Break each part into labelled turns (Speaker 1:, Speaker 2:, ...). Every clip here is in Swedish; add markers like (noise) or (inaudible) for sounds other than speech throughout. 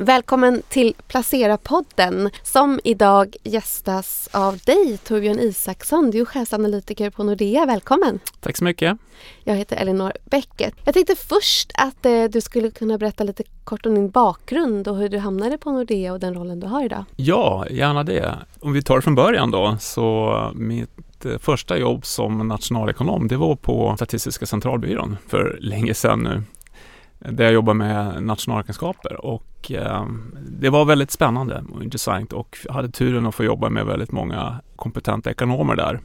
Speaker 1: Välkommen till Placera-podden som idag gästas av dig Torbjörn Isaksson. Du är chefsanalytiker på Nordea. Välkommen!
Speaker 2: Tack så mycket!
Speaker 1: Jag heter Elinor Bäcket. Jag tänkte först att eh, du skulle kunna berätta lite kort om din bakgrund och hur du hamnade på Nordea och den rollen du har idag.
Speaker 2: Ja, gärna det. Om vi tar det från början då, så mitt eh, första jobb som nationalekonom, det var på Statistiska centralbyrån för länge sedan nu där jag jobbar med nationalräkenskaper och eh, det var väldigt spännande och intressant och hade turen att få jobba med väldigt många kompetenta ekonomer där.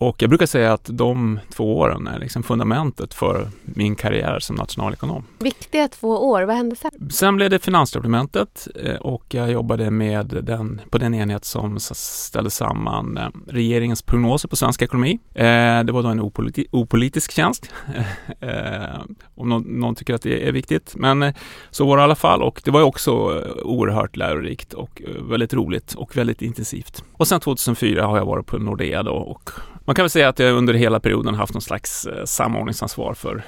Speaker 2: Och jag brukar säga att de två åren är liksom fundamentet för min karriär som nationalekonom.
Speaker 1: Viktiga två år, vad hände sen?
Speaker 2: Sen blev det Finansdepartementet eh, och jag jobbade med den, på den enhet som ställde samman eh, regeringens prognoser på svensk ekonomi. Eh, det var då en opoliti opolitisk tjänst, (laughs) om någon, någon, tycker att det är viktigt. Men så var det i alla fall och det var också oerhört lärorikt och väldigt roligt och väldigt intensivt. Och sen 2004 har jag varit på Nordea då och man kan väl säga att jag under hela perioden haft någon slags eh, samordningsansvar för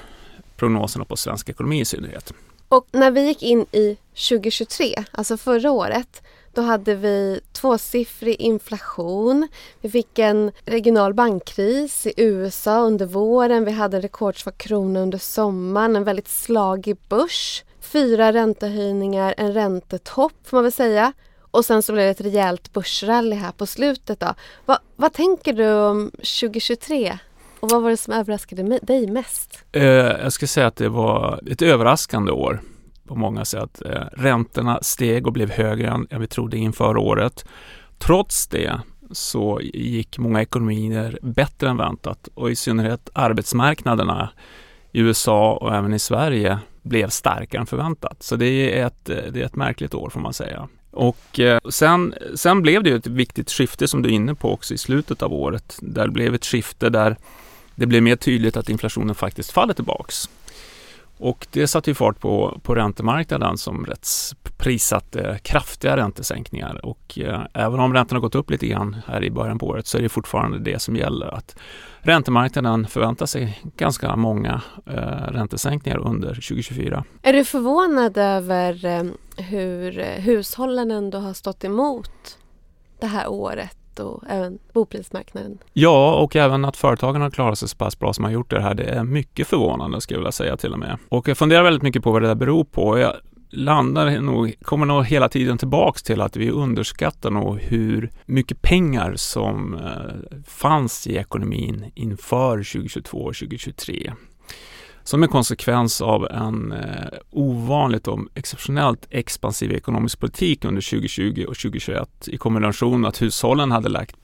Speaker 2: prognoserna på svensk ekonomi i synnerhet.
Speaker 1: Och när vi gick in i 2023, alltså förra året, då hade vi tvåsiffrig inflation. Vi fick en regional bankkris i USA under våren. Vi hade en rekordsvag krona under sommaren, en väldigt slagig börs. Fyra räntehöjningar, en räntetopp får man väl säga. Och sen så blev det ett rejält börsrally här på slutet. Då. Va, vad tänker du om 2023? Och vad var det som överraskade dig mest?
Speaker 2: Eh, jag skulle säga att det var ett överraskande år på många sätt. Eh, räntorna steg och blev högre än vi trodde inför året. Trots det så gick många ekonomier bättre än väntat och i synnerhet arbetsmarknaderna i USA och även i Sverige blev starkare än förväntat. Så det är ett, eh, det är ett märkligt år får man säga. Och eh, sen, sen blev det ju ett viktigt skifte som du är inne på också i slutet av året. Där det blev ett skifte där det blev mer tydligt att inflationen faktiskt faller tillbaks. Och det satte ju fart på, på räntemarknaden som prissatte kraftiga räntesänkningar. Och eh, även om räntorna gått upp lite grann här i början på året så är det fortfarande det som gäller. att Räntemarknaden förväntar sig ganska många eh, räntesänkningar under 2024.
Speaker 1: Är du förvånad över eh, hur hushållen ändå har stått emot det här året? Och även boprismarknaden.
Speaker 2: Ja, och även att företagen har klarat sig så pass bra som har gjort det här. Det är mycket förvånande skulle jag vilja säga till och med. Och jag funderar väldigt mycket på vad det där beror på. Jag landar nog, kommer nog hela tiden tillbaks till att vi underskattar nog hur mycket pengar som eh, fanns i ekonomin inför 2022 och 2023 som en konsekvens av en eh, ovanligt och exceptionellt expansiv ekonomisk politik under 2020 och 2021 i kombination med att hushållen hade lagt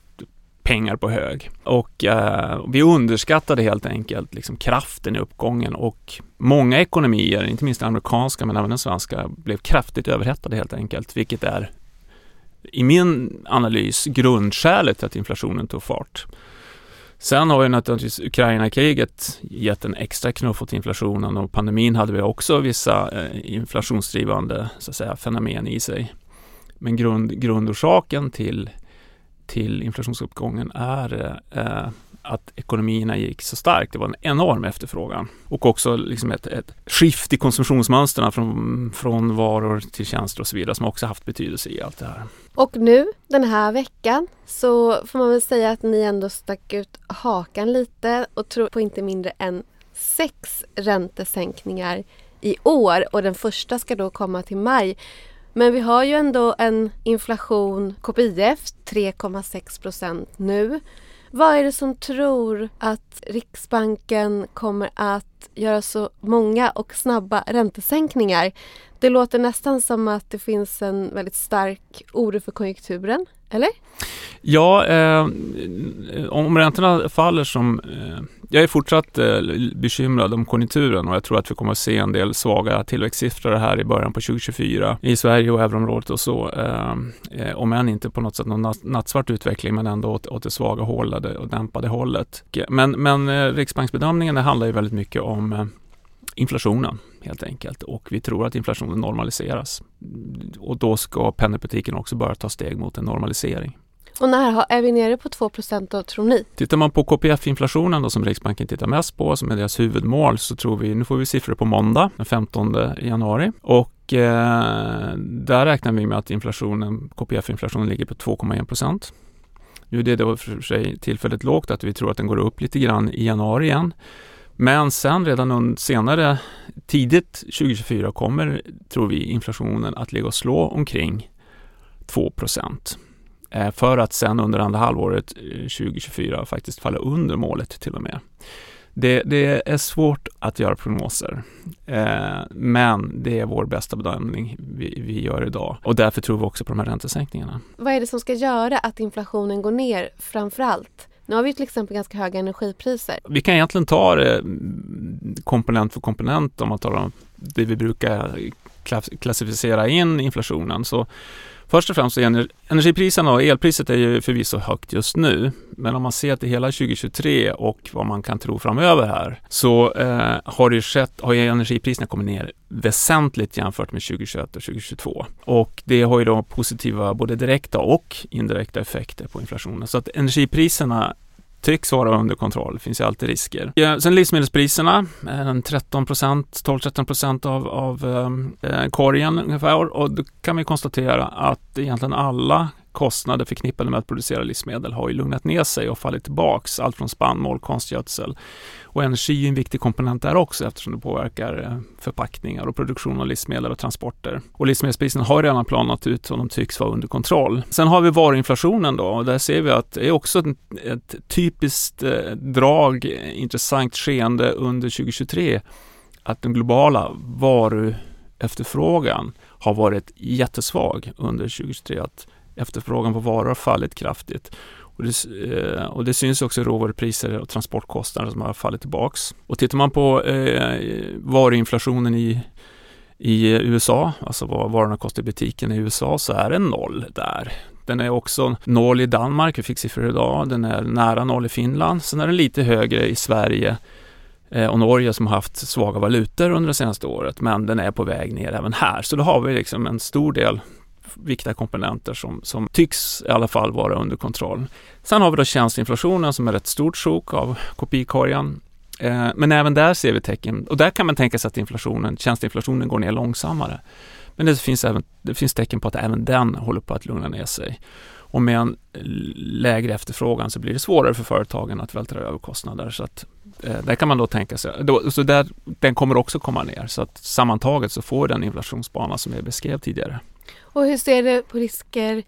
Speaker 2: pengar på hög. Och eh, vi underskattade helt enkelt liksom kraften i uppgången och många ekonomier, inte minst amerikanska men även den svenska, blev kraftigt överhettade helt enkelt, vilket är i min analys grundskälet till att inflationen tog fart. Sen har ju naturligtvis Ukraina-kriget gett en extra knuff åt inflationen och pandemin hade vi också vissa eh, inflationsdrivande så att säga, fenomen i sig. Men grund, grundorsaken till, till inflationsuppgången är eh, att ekonomierna gick så starkt. Det var en enorm efterfrågan och också liksom ett, ett skift i konsumtionsmönstren från, från varor till tjänster och så vidare som också haft betydelse i allt det här.
Speaker 1: Och nu den här veckan så får man väl säga att ni ändå stack ut hakan lite och tror på inte mindre än sex räntesänkningar i år och den första ska då komma till maj. Men vi har ju ändå en inflation, KPIF 3,6 procent nu. Vad är det som tror att Riksbanken kommer att göra så många och snabba räntesänkningar? Det låter nästan som att det finns en väldigt stark oro för konjunkturen, eller?
Speaker 2: Ja, eh, om räntorna faller som eh, jag är fortsatt eh, bekymrad om konjunkturen och jag tror att vi kommer att se en del svaga tillväxtsiffror här i början på 2024 i Sverige och euroområdet och så. Eh, eh, om än inte på något sätt någon nattsvart utveckling men ändå åt, åt det svaga hållet eh, och dämpade hållet. Men, men eh, Riksbanksbedömningen handlar ju väldigt mycket om eh, inflationen helt enkelt och vi tror att inflationen normaliseras. Och då ska penningpolitiken också börja ta steg mot en normalisering.
Speaker 1: Och när är vi nere på 2 då tror ni?
Speaker 2: Tittar man på KPF-inflationen som Riksbanken tittar mest på, som är deras huvudmål, så tror vi, nu får vi siffror på måndag den 15 januari och och eh, där räknar vi med att inflationen, KPF-inflationen ligger på 2,1 procent. Nu är det då för sig tillfälligt lågt att vi tror att den går upp lite grann i januari igen. Men sen redan senare, tidigt 2024 kommer, tror vi, inflationen att ligga och slå omkring 2 procent för att sen under andra halvåret 2024 eh, faktiskt falla under målet till och med. Det, det är svårt att göra prognoser, eh, men det är vår bästa bedömning vi, vi, gör idag och därför tror vi också på de här räntesänkningarna.
Speaker 1: Vad är det som ska göra att inflationen går ner framför allt? Nu har vi till exempel ganska höga energipriser.
Speaker 2: Vi kan egentligen ta det komponent för komponent om man tar det vi brukar klassificera in inflationen. Så Först och främst är energipriserna och elpriset är ju förvisso högt just nu. Men om man ser till hela 2023 och vad man kan tro framöver här så eh, har det skett, har ju energipriserna kommit ner väsentligt jämfört med 2021 och 2022. Och det har ju då positiva både direkta och indirekta effekter på inflationen. Så att energipriserna tycks vara under kontroll. Det finns ju alltid risker. Ja, sen livsmedelspriserna, eh, 13% 12-13 procent av, av eh, eh, korgen ungefär och då kan vi konstatera att egentligen alla kostnader förknippade med att producera livsmedel har ju lugnat ner sig och fallit tillbaks. Allt från spannmål, konstgödsel och energi är en viktig komponent där också eftersom det påverkar eh, förpackningar och produktion av livsmedel och transporter. Och livsmedelspriserna har redan planat ut och de tycks vara under kontroll. Sen har vi varuinflationen då och där ser vi att det är också ett, ett typiskt eh, drag, intressant skeende under 2023 att den globala varuefterfrågan har varit jättesvag under 2023. Att efterfrågan på varor har fallit kraftigt. Och det, eh, och det syns också i råvarupriser och transportkostnader som har fallit tillbaks. Och tittar man på eh, varuinflationen i, i USA, alltså vad varorna kostar i butiken i USA, så är det noll där. Den är också noll i Danmark, vi fick siffror idag. Den är nära noll i Finland. Sen är den lite högre i Sverige eh, och Norge som har haft svaga valutor under det senaste året, men den är på väg ner även här. Så då har vi liksom en stor del viktiga komponenter som, som tycks i alla fall vara under kontroll. Sen har vi då tjänsteinflationen som är ett stort sjok av kopikorgen. Eh, men även där ser vi tecken och där kan man tänka sig att inflationen, tjänsteinflationen går ner långsammare. Men det finns, även, det finns tecken på att även den håller på att lugna ner sig. Och med en lägre efterfrågan så blir det svårare för företagen att vältra över kostnader. Så att, där kan man då tänka sig, då, så där, den kommer också komma ner. Så att sammantaget så får den inflationsbana som jag beskrev tidigare.
Speaker 1: Och hur ser du på risker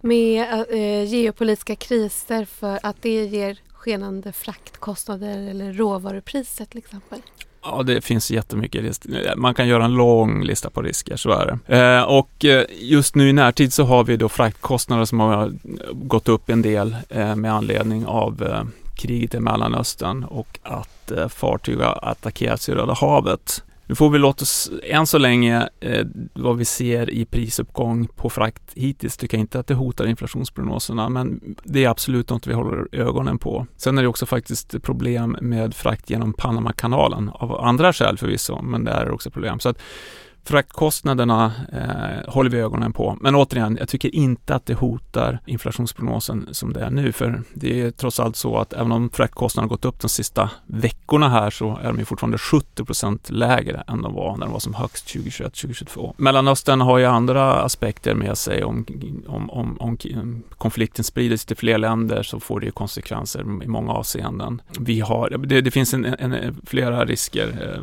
Speaker 1: med eh, geopolitiska kriser för att det ger skenande fraktkostnader eller råvarupriser till exempel?
Speaker 2: Ja, det finns jättemycket risker. Man kan göra en lång lista på risker, så är det. Eh, och eh, just nu i närtid så har vi då fraktkostnader som har gått upp en del eh, med anledning av eh, kriget i Mellanöstern och att eh, fartyg har attackerats i Röda havet. Nu får vi låta oss, än så länge, eh, vad vi ser i prisuppgång på frakt hittills tycker jag inte att det hotar inflationsprognoserna, men det är absolut något vi håller ögonen på. Sen är det också faktiskt problem med frakt genom Panamakanalen av andra skäl förvisso, men det är också problem. Så att Fraktkostnaderna eh, håller vi ögonen på. Men återigen, jag tycker inte att det hotar inflationsprognosen som det är nu. För det är trots allt så att även om fraktkostnaderna gått upp de sista veckorna här så är de fortfarande 70 procent lägre än de var när de var som högst 2021-2022. Mellanöstern har ju andra aspekter med sig. Om, om, om, om konflikten sprider sig till fler länder så får det ju konsekvenser i många avseenden. Vi har, det, det finns en, en, flera risker eh,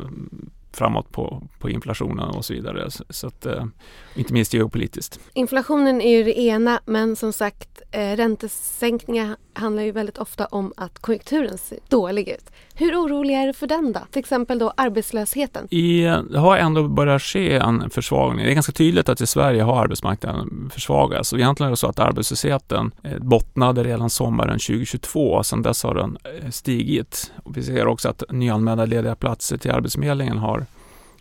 Speaker 2: framåt på, på inflationen och så vidare. Så, så att, eh, inte minst geopolitiskt.
Speaker 1: Inflationen är ju det ena men som sagt eh, räntesänkningar handlar ju väldigt ofta om att konjunkturen ser dålig ut. Hur orolig är du för den då? Till exempel då arbetslösheten?
Speaker 2: I, det har ändå börjat ske en försvagning. Det är ganska tydligt att i Sverige har arbetsmarknaden försvagats och egentligen är det så att arbetslösheten eh, bottnade redan sommaren 2022 och sedan dess har den eh, stigit. Och vi ser också att nyanmälda lediga platser till Arbetsförmedlingen har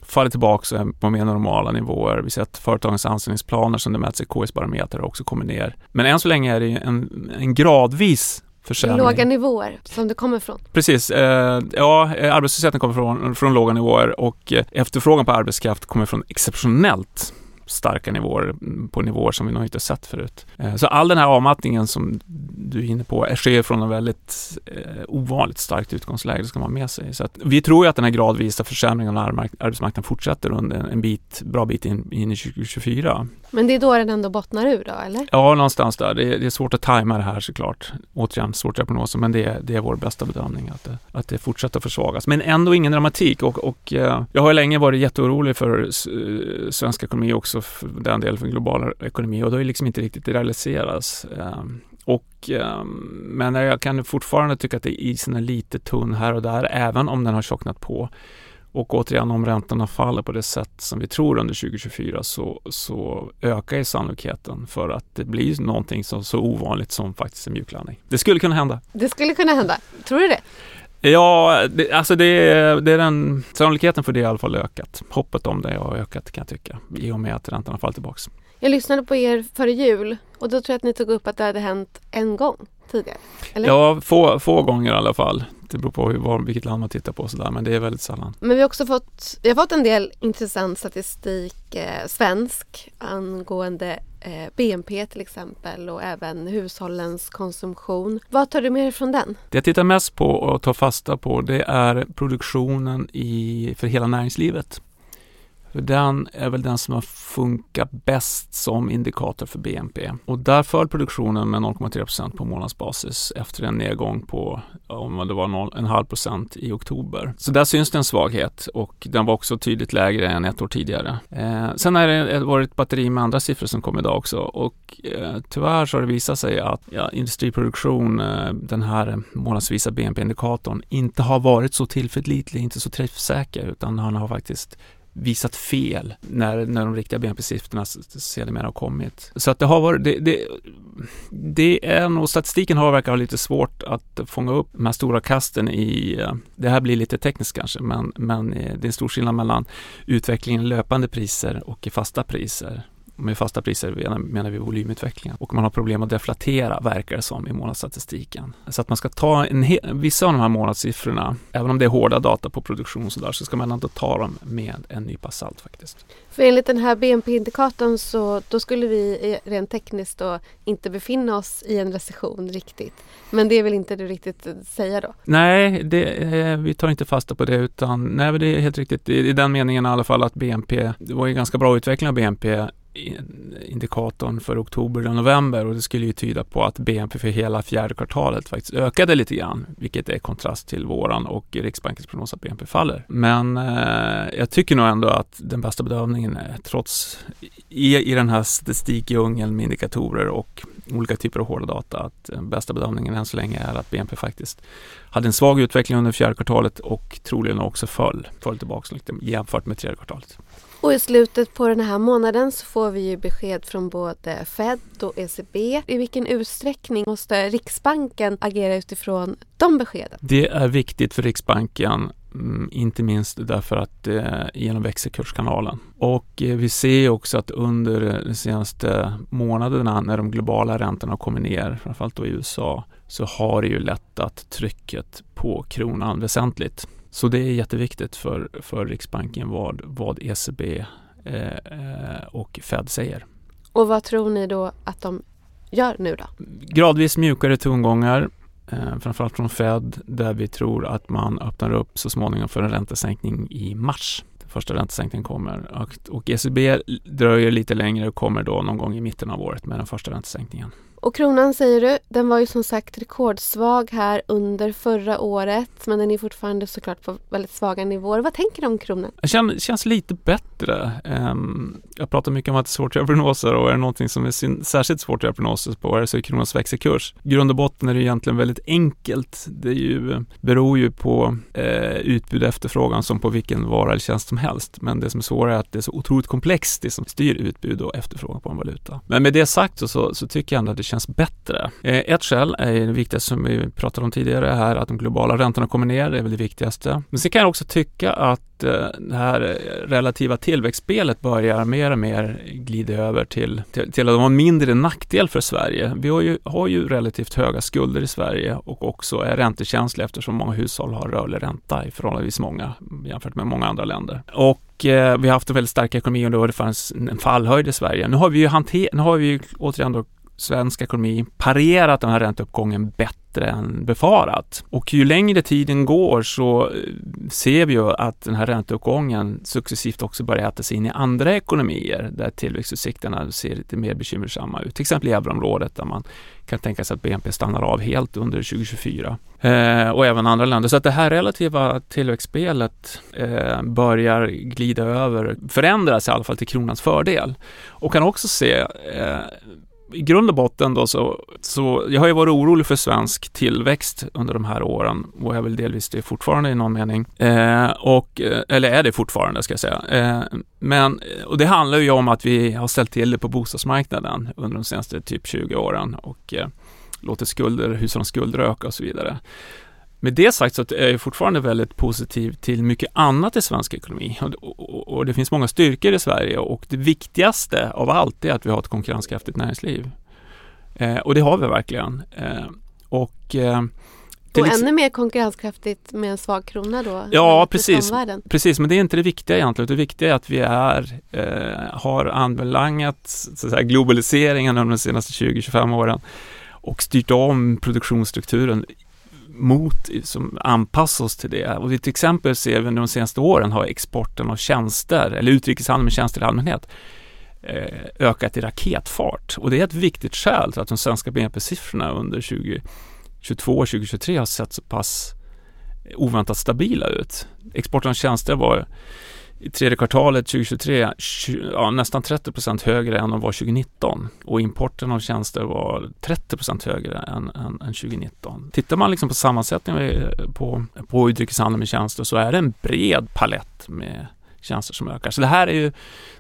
Speaker 2: fallit tillbaka på mer normala nivåer. Vi ser att företagens anställningsplaner som det mäts i KIs barometer också kommit ner. Men än så länge är det en, en gradvis försämring.
Speaker 1: Låga nivåer som det kommer från.
Speaker 2: Precis. Eh, ja, arbetslösheten kommer från, från låga nivåer och eh, efterfrågan på arbetskraft kommer från exceptionellt starka nivåer mm, på nivåer som vi nog inte sett förut. Eh, så all den här avmattningen som du är inne på sker från en väldigt eh, ovanligt starkt utgångsläge, det ska man ha med sig. Så att vi tror ju att den här gradvisa försämringen av arbetsmarknaden fortsätter under en bit, bra bit in, in i 2024.
Speaker 1: Men det är då den ändå bottnar ur då, eller?
Speaker 2: Ja, någonstans där. Det är, det är svårt att tajma det här såklart. Återigen, svårt att prognoser, men det är, det är vår bästa bedömning att det, att det fortsätter försvagas. Men ändå ingen dramatik och, och eh, jag har länge varit jätteorolig för eh, svensk ekonomi också, för den delen för global ekonomi och det har ju liksom inte riktigt realiserats. Eh, och, men jag kan fortfarande tycka att isen är lite tunn här och där, även om den har tjocknat på. Och återigen, om räntorna faller på det sätt som vi tror under 2024 så, så ökar ju sannolikheten för att det blir någonting så, så ovanligt som faktiskt en mjuklandning. Det skulle kunna hända.
Speaker 1: Det skulle kunna hända. Tror du det?
Speaker 2: Ja, det, alltså det, det är den sannolikheten för det i alla fall ökat. Hoppet om det har ökat kan jag tycka i och med att räntorna faller tillbaks.
Speaker 1: Jag lyssnade på er före jul och då tror jag att ni tog upp att det hade hänt en gång tidigare? Eller?
Speaker 2: Ja, få, få gånger i alla fall. Det beror på hur, vilket land man tittar på och sådär, men det är väldigt sällan.
Speaker 1: Men vi har också fått, vi har fått en del intressant statistik, eh, svensk, angående eh, BNP till exempel och även hushållens konsumtion. Vad tar du med dig från den?
Speaker 2: Det jag tittar mest på och tar fasta på det är produktionen i, för hela näringslivet. För den är väl den som har funkat bäst som indikator för BNP. Och där föll produktionen med 0,3% på månadsbasis efter en nedgång på om det var en halv procent i oktober. Så där syns det en svaghet och den var också tydligt lägre än ett år tidigare. Eh, sen har det varit ett batteri med andra siffror som kom idag också och eh, tyvärr så har det visat sig att ja, industriproduktion, eh, den här månadsvisa BNP-indikatorn, inte har varit så tillförlitlig, inte så träffsäker utan han har faktiskt visat fel när, när de riktiga BNP-siffrorna sedermera har kommit. Så att det har varit, det, det, det är nog, statistiken har verkar ha lite svårt att fånga upp de här stora kasten i, eh, det här blir lite tekniskt kanske, men, men eh, det är en stor skillnad mellan utvecklingen i löpande priser och i fasta priser med fasta priser menar vi volymutvecklingen. Och man har problem att deflatera, verkar det som, i månadsstatistiken. Så att man ska ta en vissa av de här månadssiffrorna, även om det är hårda data på produktion så där, så ska man ändå ta dem med en nypa salt faktiskt.
Speaker 1: För enligt den här BNP-indikatorn så då skulle vi rent tekniskt då inte befinna oss i en recession riktigt. Men det väl inte det riktigt att säga då?
Speaker 2: Nej, det, eh, vi tar inte fasta på det utan nej, det är helt riktigt i, i den meningen i alla fall att BNP, det var ju ganska bra utveckling av BNP indikatorn för oktober och november och det skulle ju tyda på att BNP för hela fjärde kvartalet faktiskt ökade lite grann, vilket är kontrast till våran och Riksbankens prognos att BNP faller. Men eh, jag tycker nog ändå att den bästa bedömningen är trots i, i den här statistikdjungeln med indikatorer och olika typer av hårda data att den bästa bedömningen än så länge är att BNP faktiskt hade en svag utveckling under fjärde kvartalet och troligen också föll, föll tillbaka lite jämfört med tredje kvartalet.
Speaker 1: Och i slutet på den här månaden så får vi ju besked från både Fed och ECB. I vilken utsträckning måste Riksbanken agera utifrån de beskeden?
Speaker 2: Det är viktigt för Riksbanken mm, inte minst därför att eh, genom växelkurskanalen. Och eh, vi ser också att under eh, de senaste månaderna när de globala räntorna har kommit ner, framförallt då i USA, så har det ju lättat trycket på kronan väsentligt. Så det är jätteviktigt för, för Riksbanken vad, vad ECB eh, och Fed säger.
Speaker 1: Och vad tror ni då att de gör nu då?
Speaker 2: Gradvis mjukare tongångar, eh, framförallt från Fed, där vi tror att man öppnar upp så småningom för en räntesänkning i mars. Den första räntesänkningen kommer och, och ECB dröjer lite längre och kommer då någon gång i mitten av året med den första räntesänkningen.
Speaker 1: Och kronan säger du, den var ju som sagt rekordsvag här under förra året men den är fortfarande såklart på väldigt svaga nivåer. Vad tänker du om kronan?
Speaker 2: Det känns, känns lite bättre. Um, jag pratar mycket om att det är svårt att göra prognoser och är det någonting som är särskilt svårt att göra prognoser på så är kronans växelkurs. I grund och botten är det egentligen väldigt enkelt. Det är ju, beror ju på eh, utbud och efterfrågan som på vilken vara eller tjänst som helst. Men det som är svårare är att det är så otroligt komplext det som styr utbud och efterfrågan på en valuta. Men med det sagt så, så, så tycker jag ändå att det känns känns bättre. Eh, ett skäl är det viktigaste som vi pratade om tidigare här, att de globala räntorna kommer ner, det är väl det viktigaste. Men sen kan jag också tycka att eh, det här eh, relativa tillväxtspelet börjar mer och mer glida över till, till, till att vara en mindre nackdel för Sverige. Vi har ju, har ju relativt höga skulder i Sverige och också är räntekänsliga eftersom många hushåll har rörlig ränta i förhållandevis många jämfört med många andra länder. Och vi har haft en väldigt stark ekonomi och då det fanns en fallhöjd i Sverige. Nu har vi ju, hanter, nu har vi ju återigen då svensk ekonomi parerat den här ränteuppgången bättre än befarat. Och ju längre tiden går så eh, ser vi ju att den här ränteuppgången successivt också börjar äta sig in i andra ekonomier där tillväxtutsikterna ser lite mer bekymmersamma ut. Till exempel i euroområdet där man kan tänka sig att BNP stannar av helt under 2024. Eh, och även andra länder. Så att det här relativa tillväxtspelet eh, börjar glida över, förändras i alla fall till kronans fördel. Och kan också se eh, i grund och botten då så, så, jag har ju varit orolig för svensk tillväxt under de här åren och jag är väl delvis det fortfarande i någon mening. Eh, och, eh, eller är det fortfarande ska jag säga. Eh, men, eh, och det handlar ju om att vi har ställt till det på bostadsmarknaden under de senaste typ 20 åren och eh, låtit skulder, hushållens skulder öka och så vidare. Med det sagt så är jag fortfarande väldigt positiv till mycket annat i svensk ekonomi och, och, och, det finns många styrkor i Sverige och det viktigaste av allt är att vi har ett konkurrenskraftigt näringsliv. Eh, och det har vi verkligen. Eh, och eh,
Speaker 1: och ännu mer konkurrenskraftigt med en svag krona då?
Speaker 2: Ja, precis. precis. Men det är inte det viktiga egentligen. Det viktiga är att vi är, eh, har anbelangat så säga, globaliseringen under de senaste 20-25 åren och styrt om produktionsstrukturen mot, som anpassar oss till det. Och till exempel ser vi under de senaste åren har exporten av tjänster, eller utrikeshandel med tjänster i allmänhet, eh, ökat i raketfart. Och det är ett viktigt skäl till att de svenska BNP-siffrorna under 2022 och 2023 har sett så pass eh, oväntat stabila ut. Exporten av tjänster var i tredje kvartalet 2023 ja, nästan 30 procent högre än de var 2019 och importen av tjänster var 30 procent högre än, än, än, 2019. Tittar man liksom på sammansättningen eh, på, på utrikeshandeln med tjänster så är det en bred palett med tjänster som ökar. Så det här är ju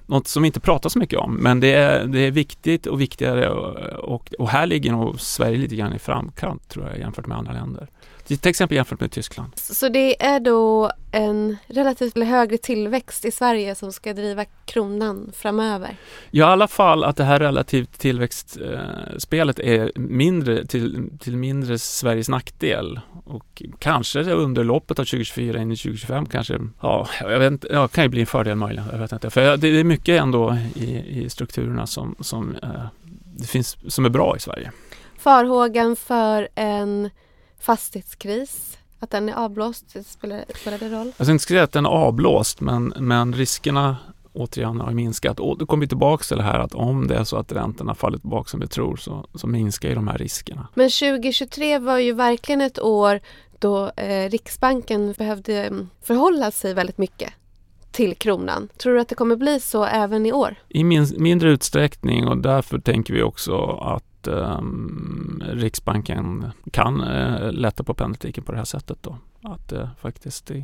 Speaker 2: något som vi inte pratar så mycket om men det är, det är viktigt och viktigare och, och, och här ligger nog Sverige lite grann i framkant tror jag jämfört med andra länder. Till exempel jämfört med Tyskland.
Speaker 1: Så det är då en relativt högre tillväxt i Sverige som ska driva kronan framöver?
Speaker 2: Ja, i alla fall att det här relativt tillväxtspelet är mindre till, till mindre Sveriges nackdel och kanske under loppet av 2024 in i 2025 kanske, ja, jag vet inte, ja, kan ju bli en fördel möjligen, jag vet inte. För det är mycket ändå i, i strukturerna som, som, eh, det finns, som är bra i Sverige.
Speaker 1: Farhågan för en fastighetskris? Att den är avblåst? Spelar, spelar det roll?
Speaker 2: Jag ska inte säga att den är avblåst men, men riskerna återigen har minskat. Och då kommer vi tillbaka till det här att om det är så att räntorna faller tillbaka som vi tror så, så minskar ju de här riskerna.
Speaker 1: Men 2023 var ju verkligen ett år då eh, Riksbanken behövde mm, förhålla sig väldigt mycket till kronan. Tror du att det kommer bli så även i år?
Speaker 2: I min, mindre utsträckning och därför tänker vi också att um, Riksbanken kan uh, lätta på penningpolitiken på det här sättet då. Att uh, faktiskt uh,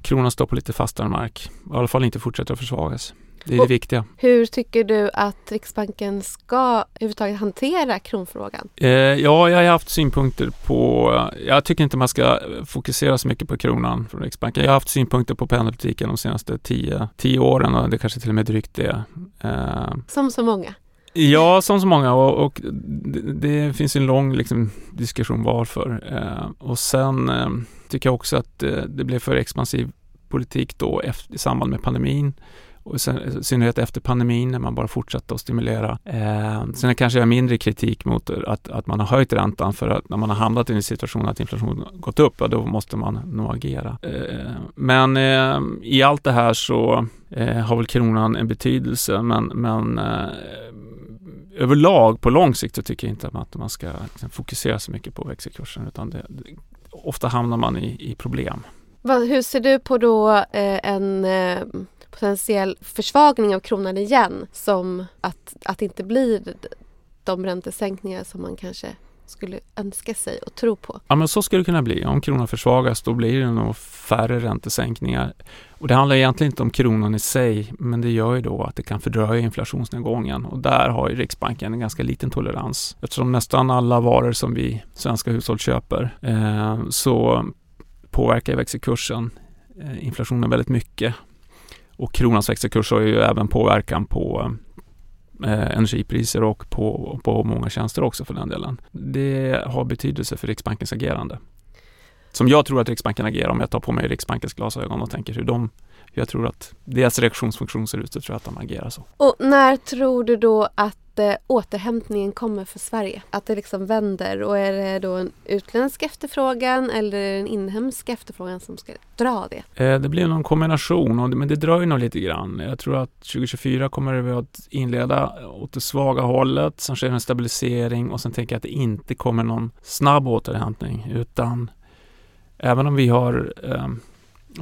Speaker 2: kronan står på lite fastare mark. I alla fall inte fortsätter att försvagas. Det är det viktiga.
Speaker 1: Hur tycker du att Riksbanken ska överhuvudtaget hantera kronfrågan?
Speaker 2: Eh, ja, jag har haft synpunkter på... Jag tycker inte man ska fokusera så mycket på kronan från Riksbanken. Jag har haft synpunkter på penningpolitiken de senaste tio, tio åren och det kanske till och med drygt det.
Speaker 1: Eh, Som så många?
Speaker 2: Ja, som så många och, och det, det, finns en lång liksom, diskussion varför. Eh, och sen eh, tycker jag också att eh, det blev för expansiv politik då efter, i samband med pandemin och sen, i synnerhet efter pandemin när man bara fortsatte att stimulera. Eh, sen kanske jag har mindre kritik mot att, att man har höjt räntan för att när man har hamnat i en situation att inflationen gått upp, då måste man nog agera. Eh, men eh, i allt det här så eh, har väl kronan en betydelse men, men eh, överlag på lång sikt så tycker jag inte att man ska liksom, fokusera så mycket på växelkursen utan det, det, ofta hamnar man i, i problem.
Speaker 1: Hur ser du på då eh, en eh, potentiell försvagning av kronan igen som att, att det inte blir de räntesänkningar som man kanske skulle önska sig och tro på?
Speaker 2: Ja men så skulle det kunna bli. Om kronan försvagas då blir det nog färre räntesänkningar. Och det handlar egentligen inte om kronan i sig men det gör ju då att det kan fördröja inflationsnedgången och där har ju Riksbanken en ganska liten tolerans. Eftersom nästan alla varor som vi svenska hushåll köper eh, så påverkar växelkursen eh, inflationen väldigt mycket. Och kronans växelkurs har ju även påverkan på eh, energipriser och på, på många tjänster också för den delen. Det har betydelse för Riksbankens agerande. Som jag tror att Riksbanken agerar om jag tar på mig Riksbankens glasögon och tänker hur de jag tror att deras reaktionsfunktion ser ut så tror jag att de agerar så.
Speaker 1: Och när tror du då att eh, återhämtningen kommer för Sverige? Att det liksom vänder och är det då en utländsk efterfrågan eller en inhemsk efterfrågan som ska dra det?
Speaker 2: Eh, det blir någon kombination, och, men det dröjer nog lite grann. Jag tror att 2024 kommer vi att inleda åt det svaga hållet, sen sker en stabilisering och sen tänker jag att det inte kommer någon snabb återhämtning utan även om vi har eh,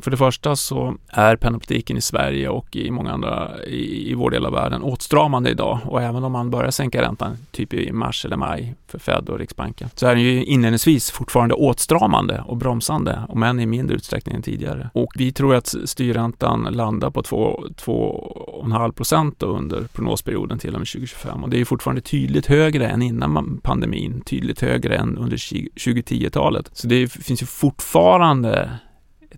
Speaker 2: för det första så är penningpolitiken i Sverige och i många andra i, i vår del av världen åtstramande idag och även om man börjar sänka räntan typ i mars eller maj för Fed och Riksbanken så är den ju inledningsvis fortfarande åtstramande och bromsande om än i mindre utsträckning än tidigare. Och vi tror att styrräntan landar på 2,5 procent under prognosperioden till och med 2025 och det är fortfarande tydligt högre än innan pandemin, tydligt högre än under 2010-talet. Så det finns ju fortfarande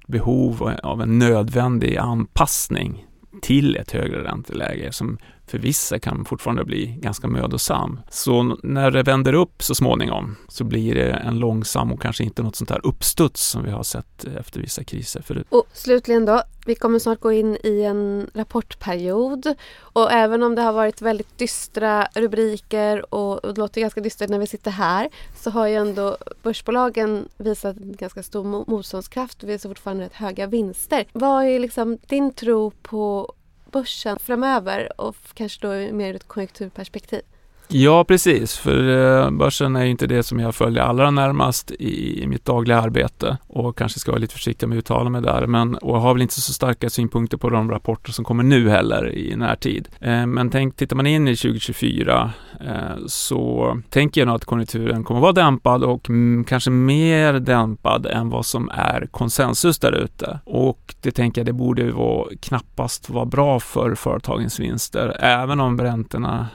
Speaker 2: behov av en nödvändig anpassning till ett högre ränteläge som för vissa kan fortfarande bli ganska mödosam. Så när det vänder upp så småningom så blir det en långsam och kanske inte något sånt här uppstuds som vi har sett efter vissa kriser förut.
Speaker 1: Och slutligen då, vi kommer snart gå in i en rapportperiod och även om det har varit väldigt dystra rubriker och, och det låter ganska dystert när vi sitter här så har ju ändå börsbolagen visat en ganska stor motståndskraft och visar fortfarande rätt höga vinster. Vad är liksom din tro på börsen framöver och kanske då mer ur ett konjunkturperspektiv?
Speaker 2: Ja, precis. För eh, börsen är inte det som jag följer allra närmast i, mitt dagliga arbete och kanske ska vara lite försiktig med att uttala mig där. Men, och har väl inte så starka synpunkter på de rapporter som kommer nu heller i närtid. Eh, men tänk, tittar man in i 2024 eh, så tänker jag nog att konjunkturen kommer vara dämpad och mm, kanske mer dämpad än vad som är konsensus där ute. Och det tänker jag, det borde vara, knappast vara bra för företagens vinster, även om räntorna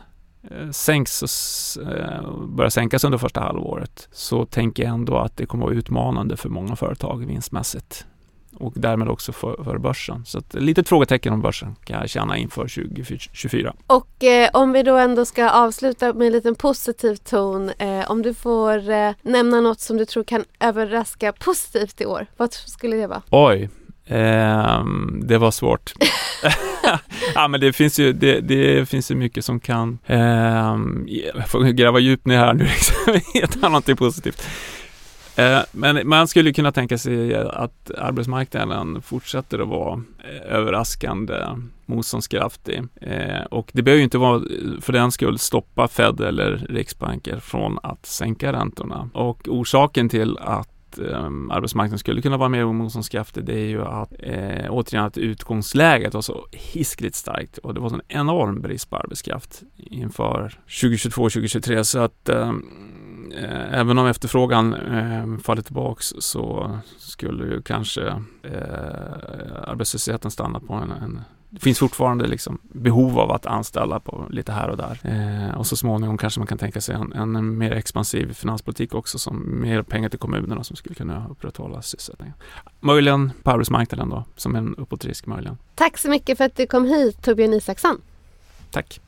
Speaker 2: sänks och eh, börjar sänkas under första halvåret så tänker jag ändå att det kommer att vara utmanande för många företag vinstmässigt och därmed också för, för börsen. Så ett litet frågetecken om börsen kan jag känna inför 2024.
Speaker 1: Och eh, om vi då ändå ska avsluta med en liten positiv ton. Eh, om du får eh, nämna något som du tror kan överraska positivt i år, vad skulle det vara?
Speaker 2: Oj, eh, det var svårt. (laughs) ja, men det finns ju, det, det finns ju mycket som kan, eh, jag får gräva djupt ner här nu, (laughs) liksom, hitta någonting positivt. Eh, men man skulle kunna tänka sig att arbetsmarknaden fortsätter att vara eh, överraskande motståndskraftig. Eh, och det behöver ju inte vara för den skull stoppa Fed eller riksbanker från att sänka räntorna. Och orsaken till att eh, arbetsmarknaden skulle kunna vara mer motståndskraftig det är ju att eh, återigen att utgångsläget var så hiskligt starkt och det var en enorm brist på arbetskraft inför 2022-2023 så att ehm, eh, även om efterfrågan eh, faller tillbaks så skulle ju kanske eh, arbetslösheten stanna på en, en det finns fortfarande liksom behov av att anställa på lite här och där. Eh, och så småningom kanske man kan tänka sig en, en, mer expansiv finanspolitik också som mer pengar till kommunerna som skulle kunna upprätthålla sysselsättningen. Möjligen på arbetsmarknaden då, som en uppåtrisk möjligen.
Speaker 1: Tack så mycket för att du kom hit Torbjörn Isaksson.
Speaker 2: Tack.